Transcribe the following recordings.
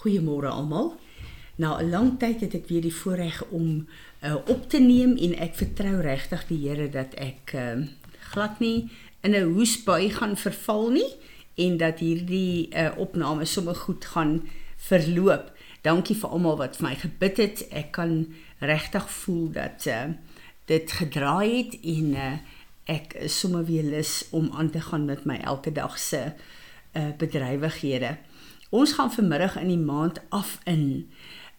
Goeiemôre almal. Na 'n lang tyd het ek weer die voorreg om uh, op te neem en ek vertrou regtig die Here dat ek uh, glad nie in 'n hoesbui gaan verval nie en dat hierdie uh, opname sommer goed gaan verloop. Dankie vir almal wat vir my gebid het. Ek kan regtig voel dat uh, dit gedraai het en uh, ek is sommer weer lus om aan te gaan met my elke dag se uh, bedrywighede. Ons gaan vanmiddag in die maand af in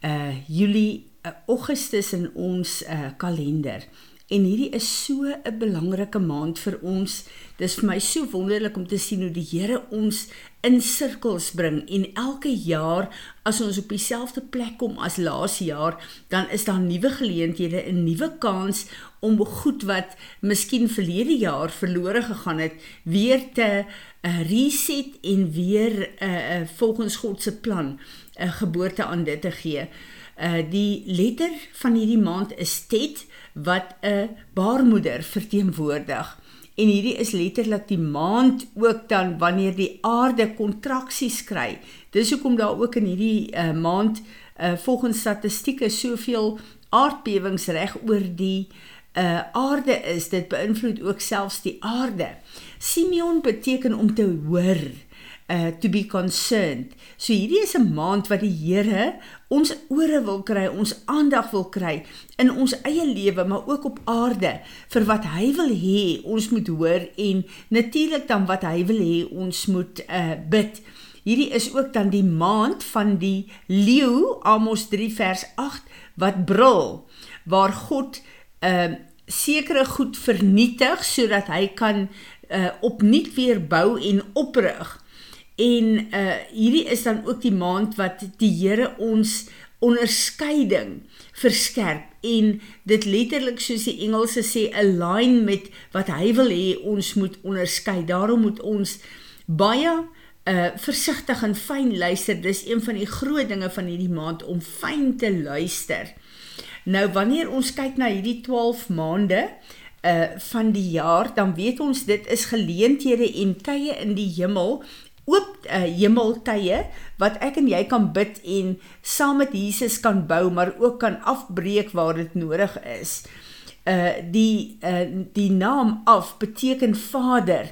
uh Julie, uh, Augustus in ons uh kalender. En hierdie is so 'n belangrike maand vir ons. Dis vir my so wonderlik om te sien hoe die Here ons in sirkels bring en elke jaar as ons op dieselfde plek kom as laas jaar, dan is daar nuwe geleenthede, 'n nuwe kans om goed wat miskien verlede jaar verlore gegaan het, weer te uh, reset en weer uh, uh, volgens God se plan 'n uh, geboorte aan dit te gee. Uh die letter van hierdie maand is Tet wat 'n baarmoeder verteenwoordig. En hierdie is letterlik die maand ook dan wanneer die aarde kontraksies kry. Dis hoekom daar ook in hierdie uh, maand uh, volgens statistieke soveel aardbewings reg oor die uh, aarde is. Dit beïnvloed ook selfs die aarde. Simeon beteken om te hoor uh to be concerned. So hierdie is 'n maand wat die Here ons ore wil kry, ons aandag wil kry in ons eie lewe, maar ook op aarde vir wat hy wil hê ons moet hoor en natuurlik dan wat hy wil hê ons moet uh bid. Hierdie is ook dan die maand van die leeu, Amos 3 vers 8 wat brul waar God uh sekere goed vernietig sodat hy kan uh opnuut weer bou en oprig. En uh hierdie is dan ook die maand wat die Here ons onderskeiding verskerp en dit letterlik soos die Engelse sê align met wat hy wil hê ons moet onderskei. Daarom moet ons baie uh versigtig en fyn luister. Dis een van die groot dinge van hierdie maand om fyn te luister. Nou wanneer ons kyk na hierdie 12 maande uh van die jaar, dan weet ons dit is geleenthede en tye in die hemel oop uh, hemeltye wat ek en jy kan bid en saam met Jesus kan bou maar ook kan afbreek waar dit nodig is. Uh die uh die naam af beteken Vader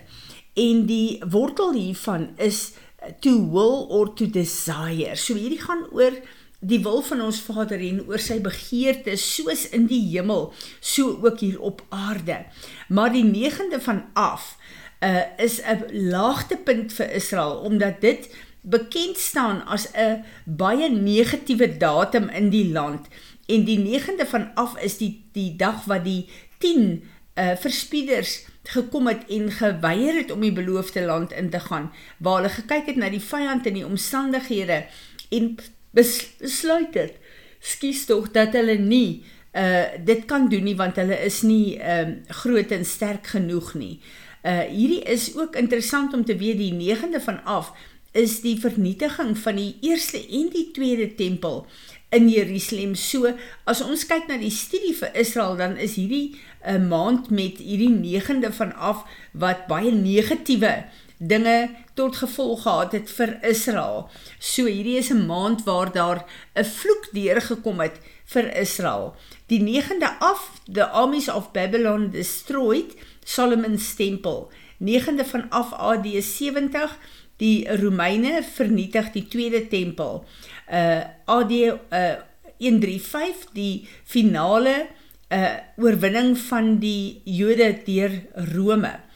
en die wortel hiervan is to will or to desire. So hierdie gaan oor die wil van ons Vader en oor sy begeertes soos in die hemel, so ook hier op aarde. Maar die 9de van af uh, is 'n laagtepunt vir Israel omdat dit bekend staan as 'n baie negatiewe datum in die land en die 9de van af is die die dag wat die 10 uh, verspieders gekom het en geweier het om die beloofde land in te gaan waar hulle gekyk het na die vyand en die omstandighede en besluit het skies tog dat hulle nie uh dit kan doen nie want hulle is nie um uh, groot en sterk genoeg nie. Uh hierdie is ook interessant om te weet die 9de van af is die vernietiging van die eerste en die tweede tempel in Jerusalem. So as ons kyk na die studie vir Israel dan is hierdie 'n uh, maand met hierdie 9de van af wat baie negatiewe dinge tot gevolg gehad het vir Israel. So hierdie is 'n maand waar daar 'n vloek deurgekom het vir Israel. Die 9de af, the armies of Babylon destroyed Solomon's tempel. 9de van af AD 70 die Romeine vernietig die tweede tempel. Uh AD uh 135 die finale uh oorwinning van die Jode deur Rome.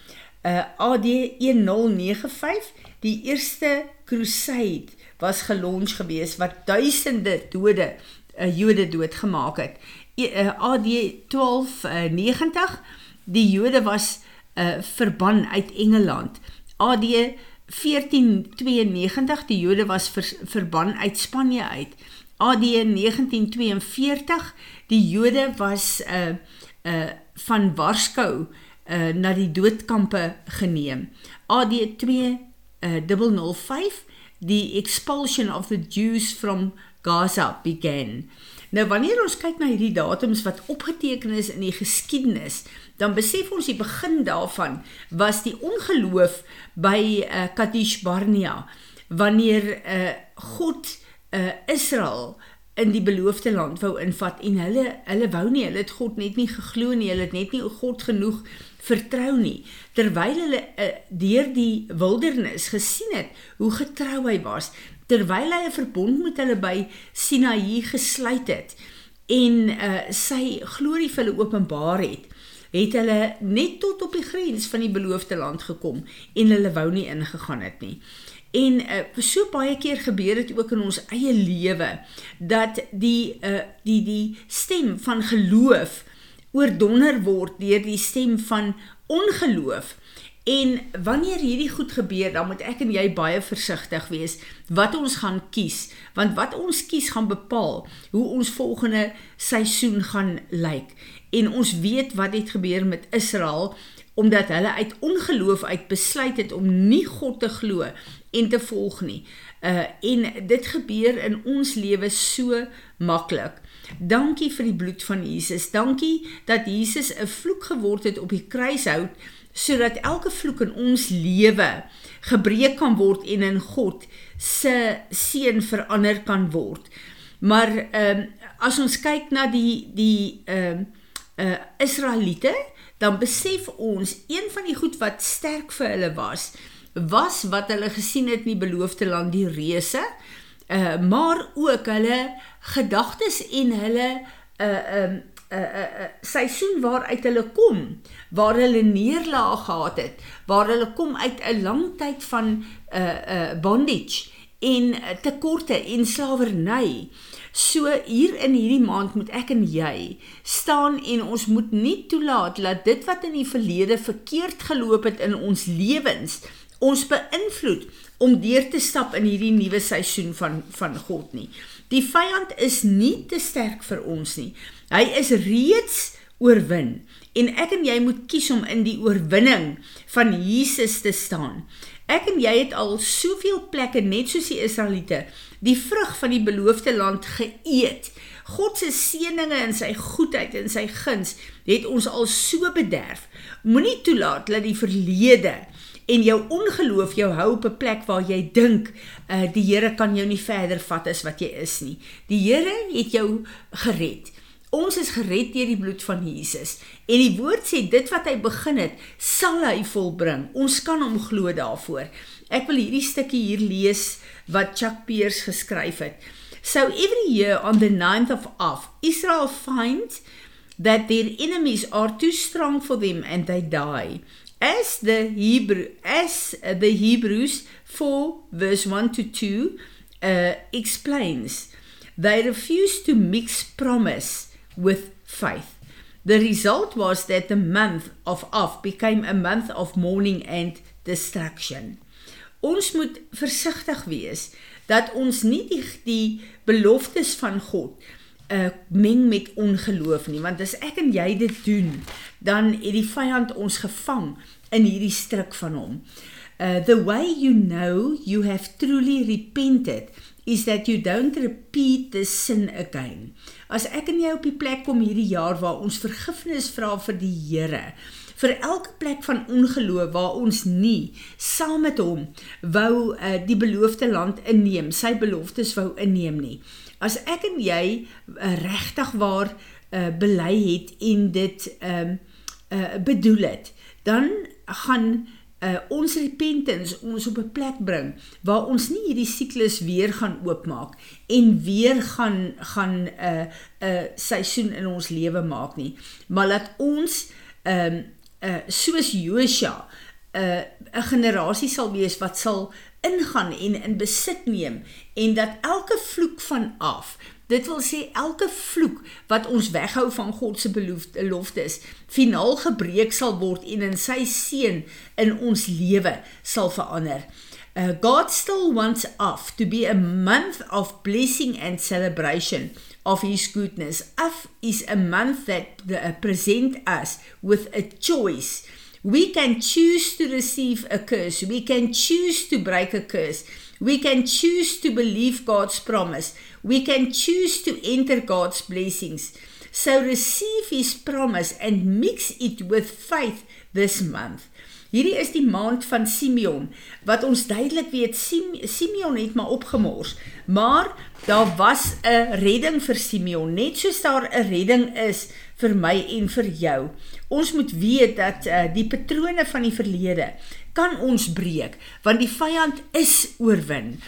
Uh AD 1095 die eerste crusade was gelons gewees wat duisende dode uh, Jode doodgemaak het. Uh, AD 1290 die Jode was uh, verban uit Engeland. AD 1492 die Jode was ver, verban uit Spanje uit. AD 1942 die Jode was uh uh van Warskou uh na die doodkampe geneem. AD 2005 die expulsion of the Jews from Gaza began. Nou wanneer ons kyk na hierdie datums wat opgeteken is in die geskiedenis, dan besef ons die begin daarvan was die ongeloof by uh, Kadesh Barnea wanneer uh, God uh Israel in die beloofde land wou invat en hulle hulle wou nie hulle het God net nie geglo nie hulle het net nie God genoeg vertrou nie terwyl hulle uh, deur die wildernis gesien het hoe getrou hy was terwyl hy 'n verbond met hulle by Sinaï gesluit het en uh, sy glorie vir hulle openbaar het het hulle net tot op die grens van die beloofde land gekom en hulle wou nie ingegaan het nie. En uh, so baie keer gebeur dit ook in ons eie lewe dat die uh, die die stem van geloof oordonder word deur die stem van ongeloof. En wanneer hierdie goed gebeur, dan moet ek en jy baie versigtig wees wat ons gaan kies, want wat ons kies gaan bepaal hoe ons volgende seisoen gaan lyk. En ons weet wat het gebeur met Israel omdat hulle uit ongeloof uit besluit het om nie God te glo en te volg nie. Uh en dit gebeur in ons lewe so maklik. Dankie vir die bloed van Jesus. Dankie dat Jesus 'n vloek geword het op die kruishout sodat elke vloek in ons lewe gebreek kan word en in God se seën verander kan word. Maar ehm uh, as ons kyk na die die ehm uh, uh Israeliete, dan besef ons een van die goed wat sterk vir hulle was, was wat hulle gesien het in die beloofde land die reuse uh maar ook hulle gedagtes en hulle uh um 'n uh, 'n uh, uh, seisoen waaruit hulle kom waar hulle neerlaag gehad het waar hulle kom uit 'n lang tyd van uh uh bondage en tekorte en slawerny So hier in hierdie maand moet ek en jy staan en ons moet nie toelaat dat dit wat in die verlede verkeerd geloop het in ons lewens ons beïnvloed om deur te stap in hierdie nuwe seisoen van van God nie. Die vyand is nie te sterk vir ons nie. Hy is reeds oorwin en ek en jy moet kies om in die oorwinning van Jesus te staan. Ek en jy het al soveel plekke net soos die Israeliete die vrug van die beloofde land geëet. God se seëninge en sy goedheid en sy guns het ons al so bederf. Moenie toelaat dat die verlede en jou ongeloof jou hou op 'n plek waar jy dink uh, die Here kan jou nie verder vat as wat jy is nie. Die Here het jou gered. Ons is gered deur die bloed van Jesus en die woord sê dit wat hy begin het, sal hy volbring. Ons kan hom glo daarvoor. Ek wil hierdie stukkie hier lees wat Chuck Pierce geskryf het. So every year on the 9th of Av, Israel finds that their enemies are too strong for them and they die. As the Hebrew as the Hebrews 4 verse 1 to 2 uh, explains they refused to mix promise with faith. The result was that the month of Av became a month of mourning and destruction. Ons moet versigtig wees dat ons nie die, die beloftes van God uh meng met ongeloof nie want as ek en jy dit doen dan het die vyand ons gevang in hierdie struik van hom. Uh the way you know you have truly repented is that you don't repeat the sin again. As ek en jy op die plek kom hierdie jaar waar ons vergifnis vra vir die Here vir elke plek van ongeloof waar ons nie saam met hom wou uh, die beloofde land inneem, sy beloftes wou inneem nie. As ek en jy uh, regtig waar uh, bely het en dit ehm uh, uh, bedoel het, dan gaan uh, ons repentance ons op 'n plek bring waar ons nie hierdie siklus weer gaan oopmaak en weer gaan gaan 'n uh, 'n uh, seisoen in ons lewe maak nie maar laat ons ehm uh, soos Josua 'n uh, 'n generasie sal wees wat sal ingaan en in besit neem en dat elke vloek van af Dit wil sê elke vloek wat ons weghou van God se beloftes, finaal gebreek sal word en in sy seën in ons lewe sal verander. Uh, God still wants us to be a month of blessing and celebration of his goodness. Af is a month that uh, present us with a choice. We can choose to receive a curse. We can choose to break a curse. We can choose to believe God's promise. We can choose to enter God's blessings. So receive His promise and mix it with faith this month. Hierdie is die maand van Simeon wat ons duidelik weet Simeon het maar opgemors. Maar daar was 'n redding vir Simeon, net soos daar 'n redding is vir my en vir jou. Ons moet weet dat uh, die patrone van die verlede kan ons breek want die vyand is oorwin.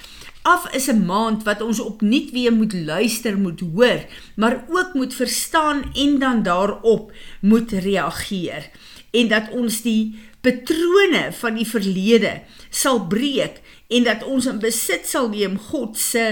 Af is 'n maand wat ons opnuut weer moet luister, moet hoor, maar ook moet verstaan en dan daarop moet reageer en dat ons die patrone van die verlede sal breek en dat ons in besit sal neem God se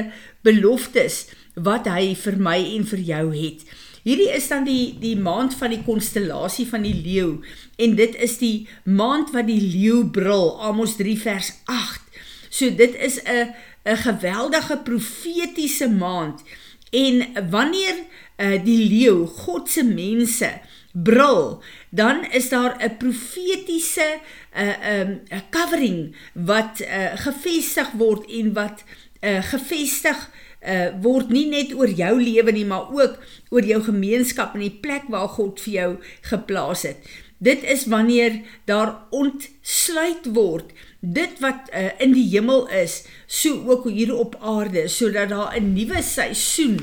beloftes wat hy vir my en vir jou het. Hierdie is dan die die maand van die konstellasie van die leeu en dit is die maand wat die leeu brul Amos 3 vers 8. So dit is 'n 'n geweldige profetiese maand en wanneer uh, die leeu God se mense brul dan is daar 'n profetiese 'n uh, 'n um, covering wat uh, gevestig word en wat uh, gevestig uh, word nie net oor jou lewe nie maar ook oor jou gemeenskap en die plek waar God vir jou geplaas het. Dit is wanneer daar ontsluit word dit wat uh, in die hemel is, so ook hier op aarde, sodat daar 'n nuwe seisoen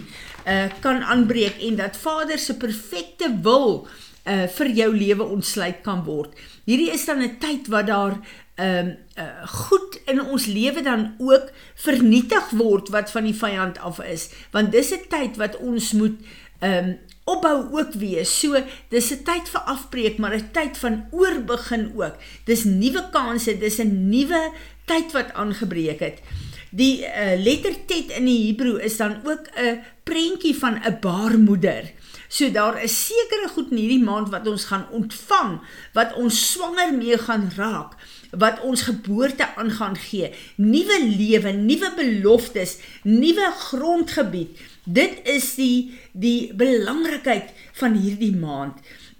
uh, kan aanbreek en dat Vader se perfekte wil uh, vir jou lewe ontsluit kan word. Hierdie is dan 'n tyd wat daar ehm um, uh, goed in ons lewe dan ook vernietig word wat van die vyand af is, want dis 'n tyd wat ons moet ehm um, opbou ook wees. So dis 'n tyd vir afbreek, maar 'n tyd van oorbegin ook. Dis nuwe kansse, dis 'n nuwe tyd wat aangebreek het. Die uh, letter tet in die Hebreë is dan ook 'n prentjie van 'n baarmoeder. So daar is sekere goed in hierdie maand wat ons gaan ontvang, wat ons swanger mee gaan raak, wat ons geboorte aan gaan gee. Nuwe lewe, nuwe beloftes, nuwe grondgebied. Dit is die die belangrikheid van hierdie maand.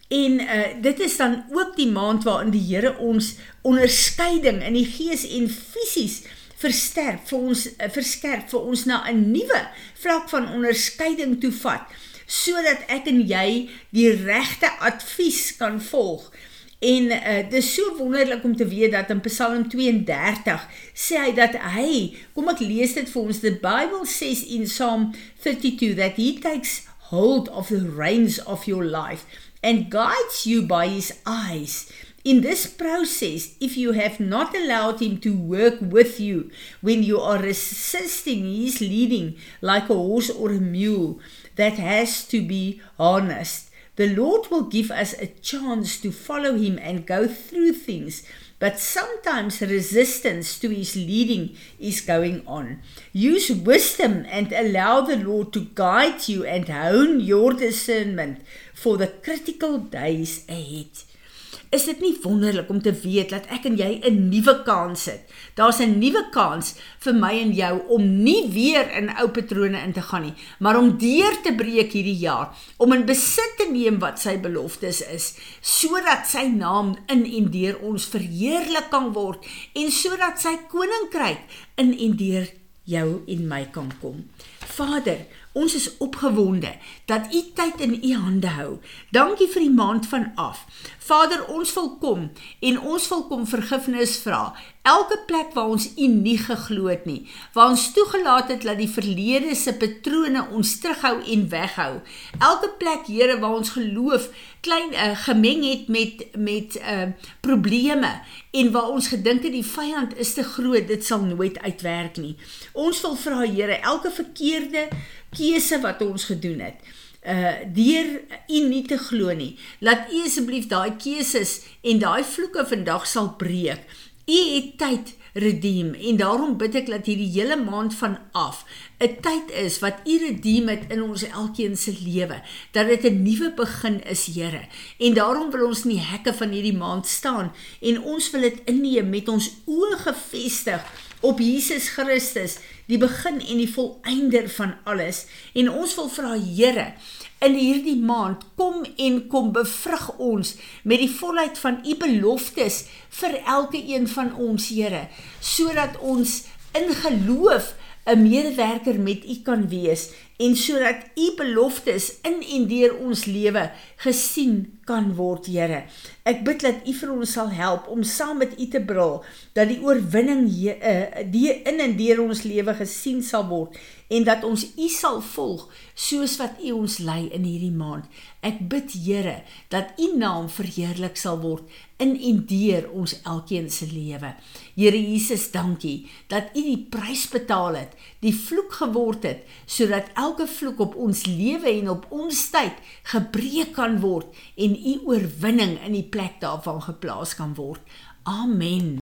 En uh dit is dan ook die maand waarin die Here ons onderskeiding in die gees en fisies versterk vir ons uh, verskerp vir ons na 'n nuwe vlak van onderskeiding toe vat sodat ek en jy die regte advies kan volg En uh, dis so wonderlik om te weet dat in Psalm 32 sê hy dat hy, kom ek lees dit vir ons, the Bible says in Psalm 32 that he takes hold of the reins of your life and guides you by his eyes. In this process, if you have not allowed him to work with you when you are resisting his leading like a horse or a mule that has to be harnessed, The Lord will give us a chance to follow Him and go through things, but sometimes resistance to His leading is going on. Use wisdom and allow the Lord to guide you and hone your discernment for the critical days ahead. Is dit nie wonderlik om te weet dat ek en jy 'n nuwe kans het? Daar's 'n nuwe kans vir my en jou om nie weer in ou patrone in te gaan nie, maar om deur te breek hierdie jaar, om in besit te neem wat sy beloftes is, sodat sy naam in en deur ons verheerlik kan word en sodat sy koninkryk in en deur jou en my kan kom. Vader, Ons is opgewonde dat U tyd in U hande hou. Dankie vir die maand van af. Vader, ons wil kom en ons wil kom vergifnis vra. Elke plek waar ons U nie geglo het nie, waar ons toegelaat het dat die verlede se patrone ons terughou en weghou. Elke plek, Here, waar ons geloof klein uh, gemeng het met met uh probleme en waar ons gedink het die vyand is te groot, dit sal nooit uitwerk nie. Ons wil vra, Here, elke verkeerde keuse wat ons gedoen het uh deur u nie te glo nie laat u asseblief daai keuses en daai vloeke vandag sal breek u het tyd redeem en daarom bid ek dat hierdie hele maand van af 'n tyd is wat u redeem het in ons elkeen se lewe dat dit 'n nuwe begin is Here en daarom wil ons in die hekke van hierdie maand staan en ons wil dit inneem met ons oë gefestig op Jesus Christus, die begin en die volëinder van alles. En ons wil vra Here, in hierdie maand kom en kom bevrug ons met die volheid van u beloftes vir elke een van ons, Here, sodat ons in geloof 'n medewerker met U kan wees en sodat U beloftes in en deur ons lewe gesien kan word, Here. Ek bid dat U vir ons sal help om saam met U te brul dat die oorwinning uh, die in en deur ons lewe gesien sal word en dat ons U sal volg soos wat U ons lei in hierdie maand. Ek bid Here dat U naam verheerlik sal word in en deur ons elkeen se lewe. Here Jesus, dankie dat U die prys betaal het, die vloek geword het sodat elke vloek op ons lewe en op ons tyd gebreek kan word en U oorwinning in die plek daarvan geplaas kan word. Amen.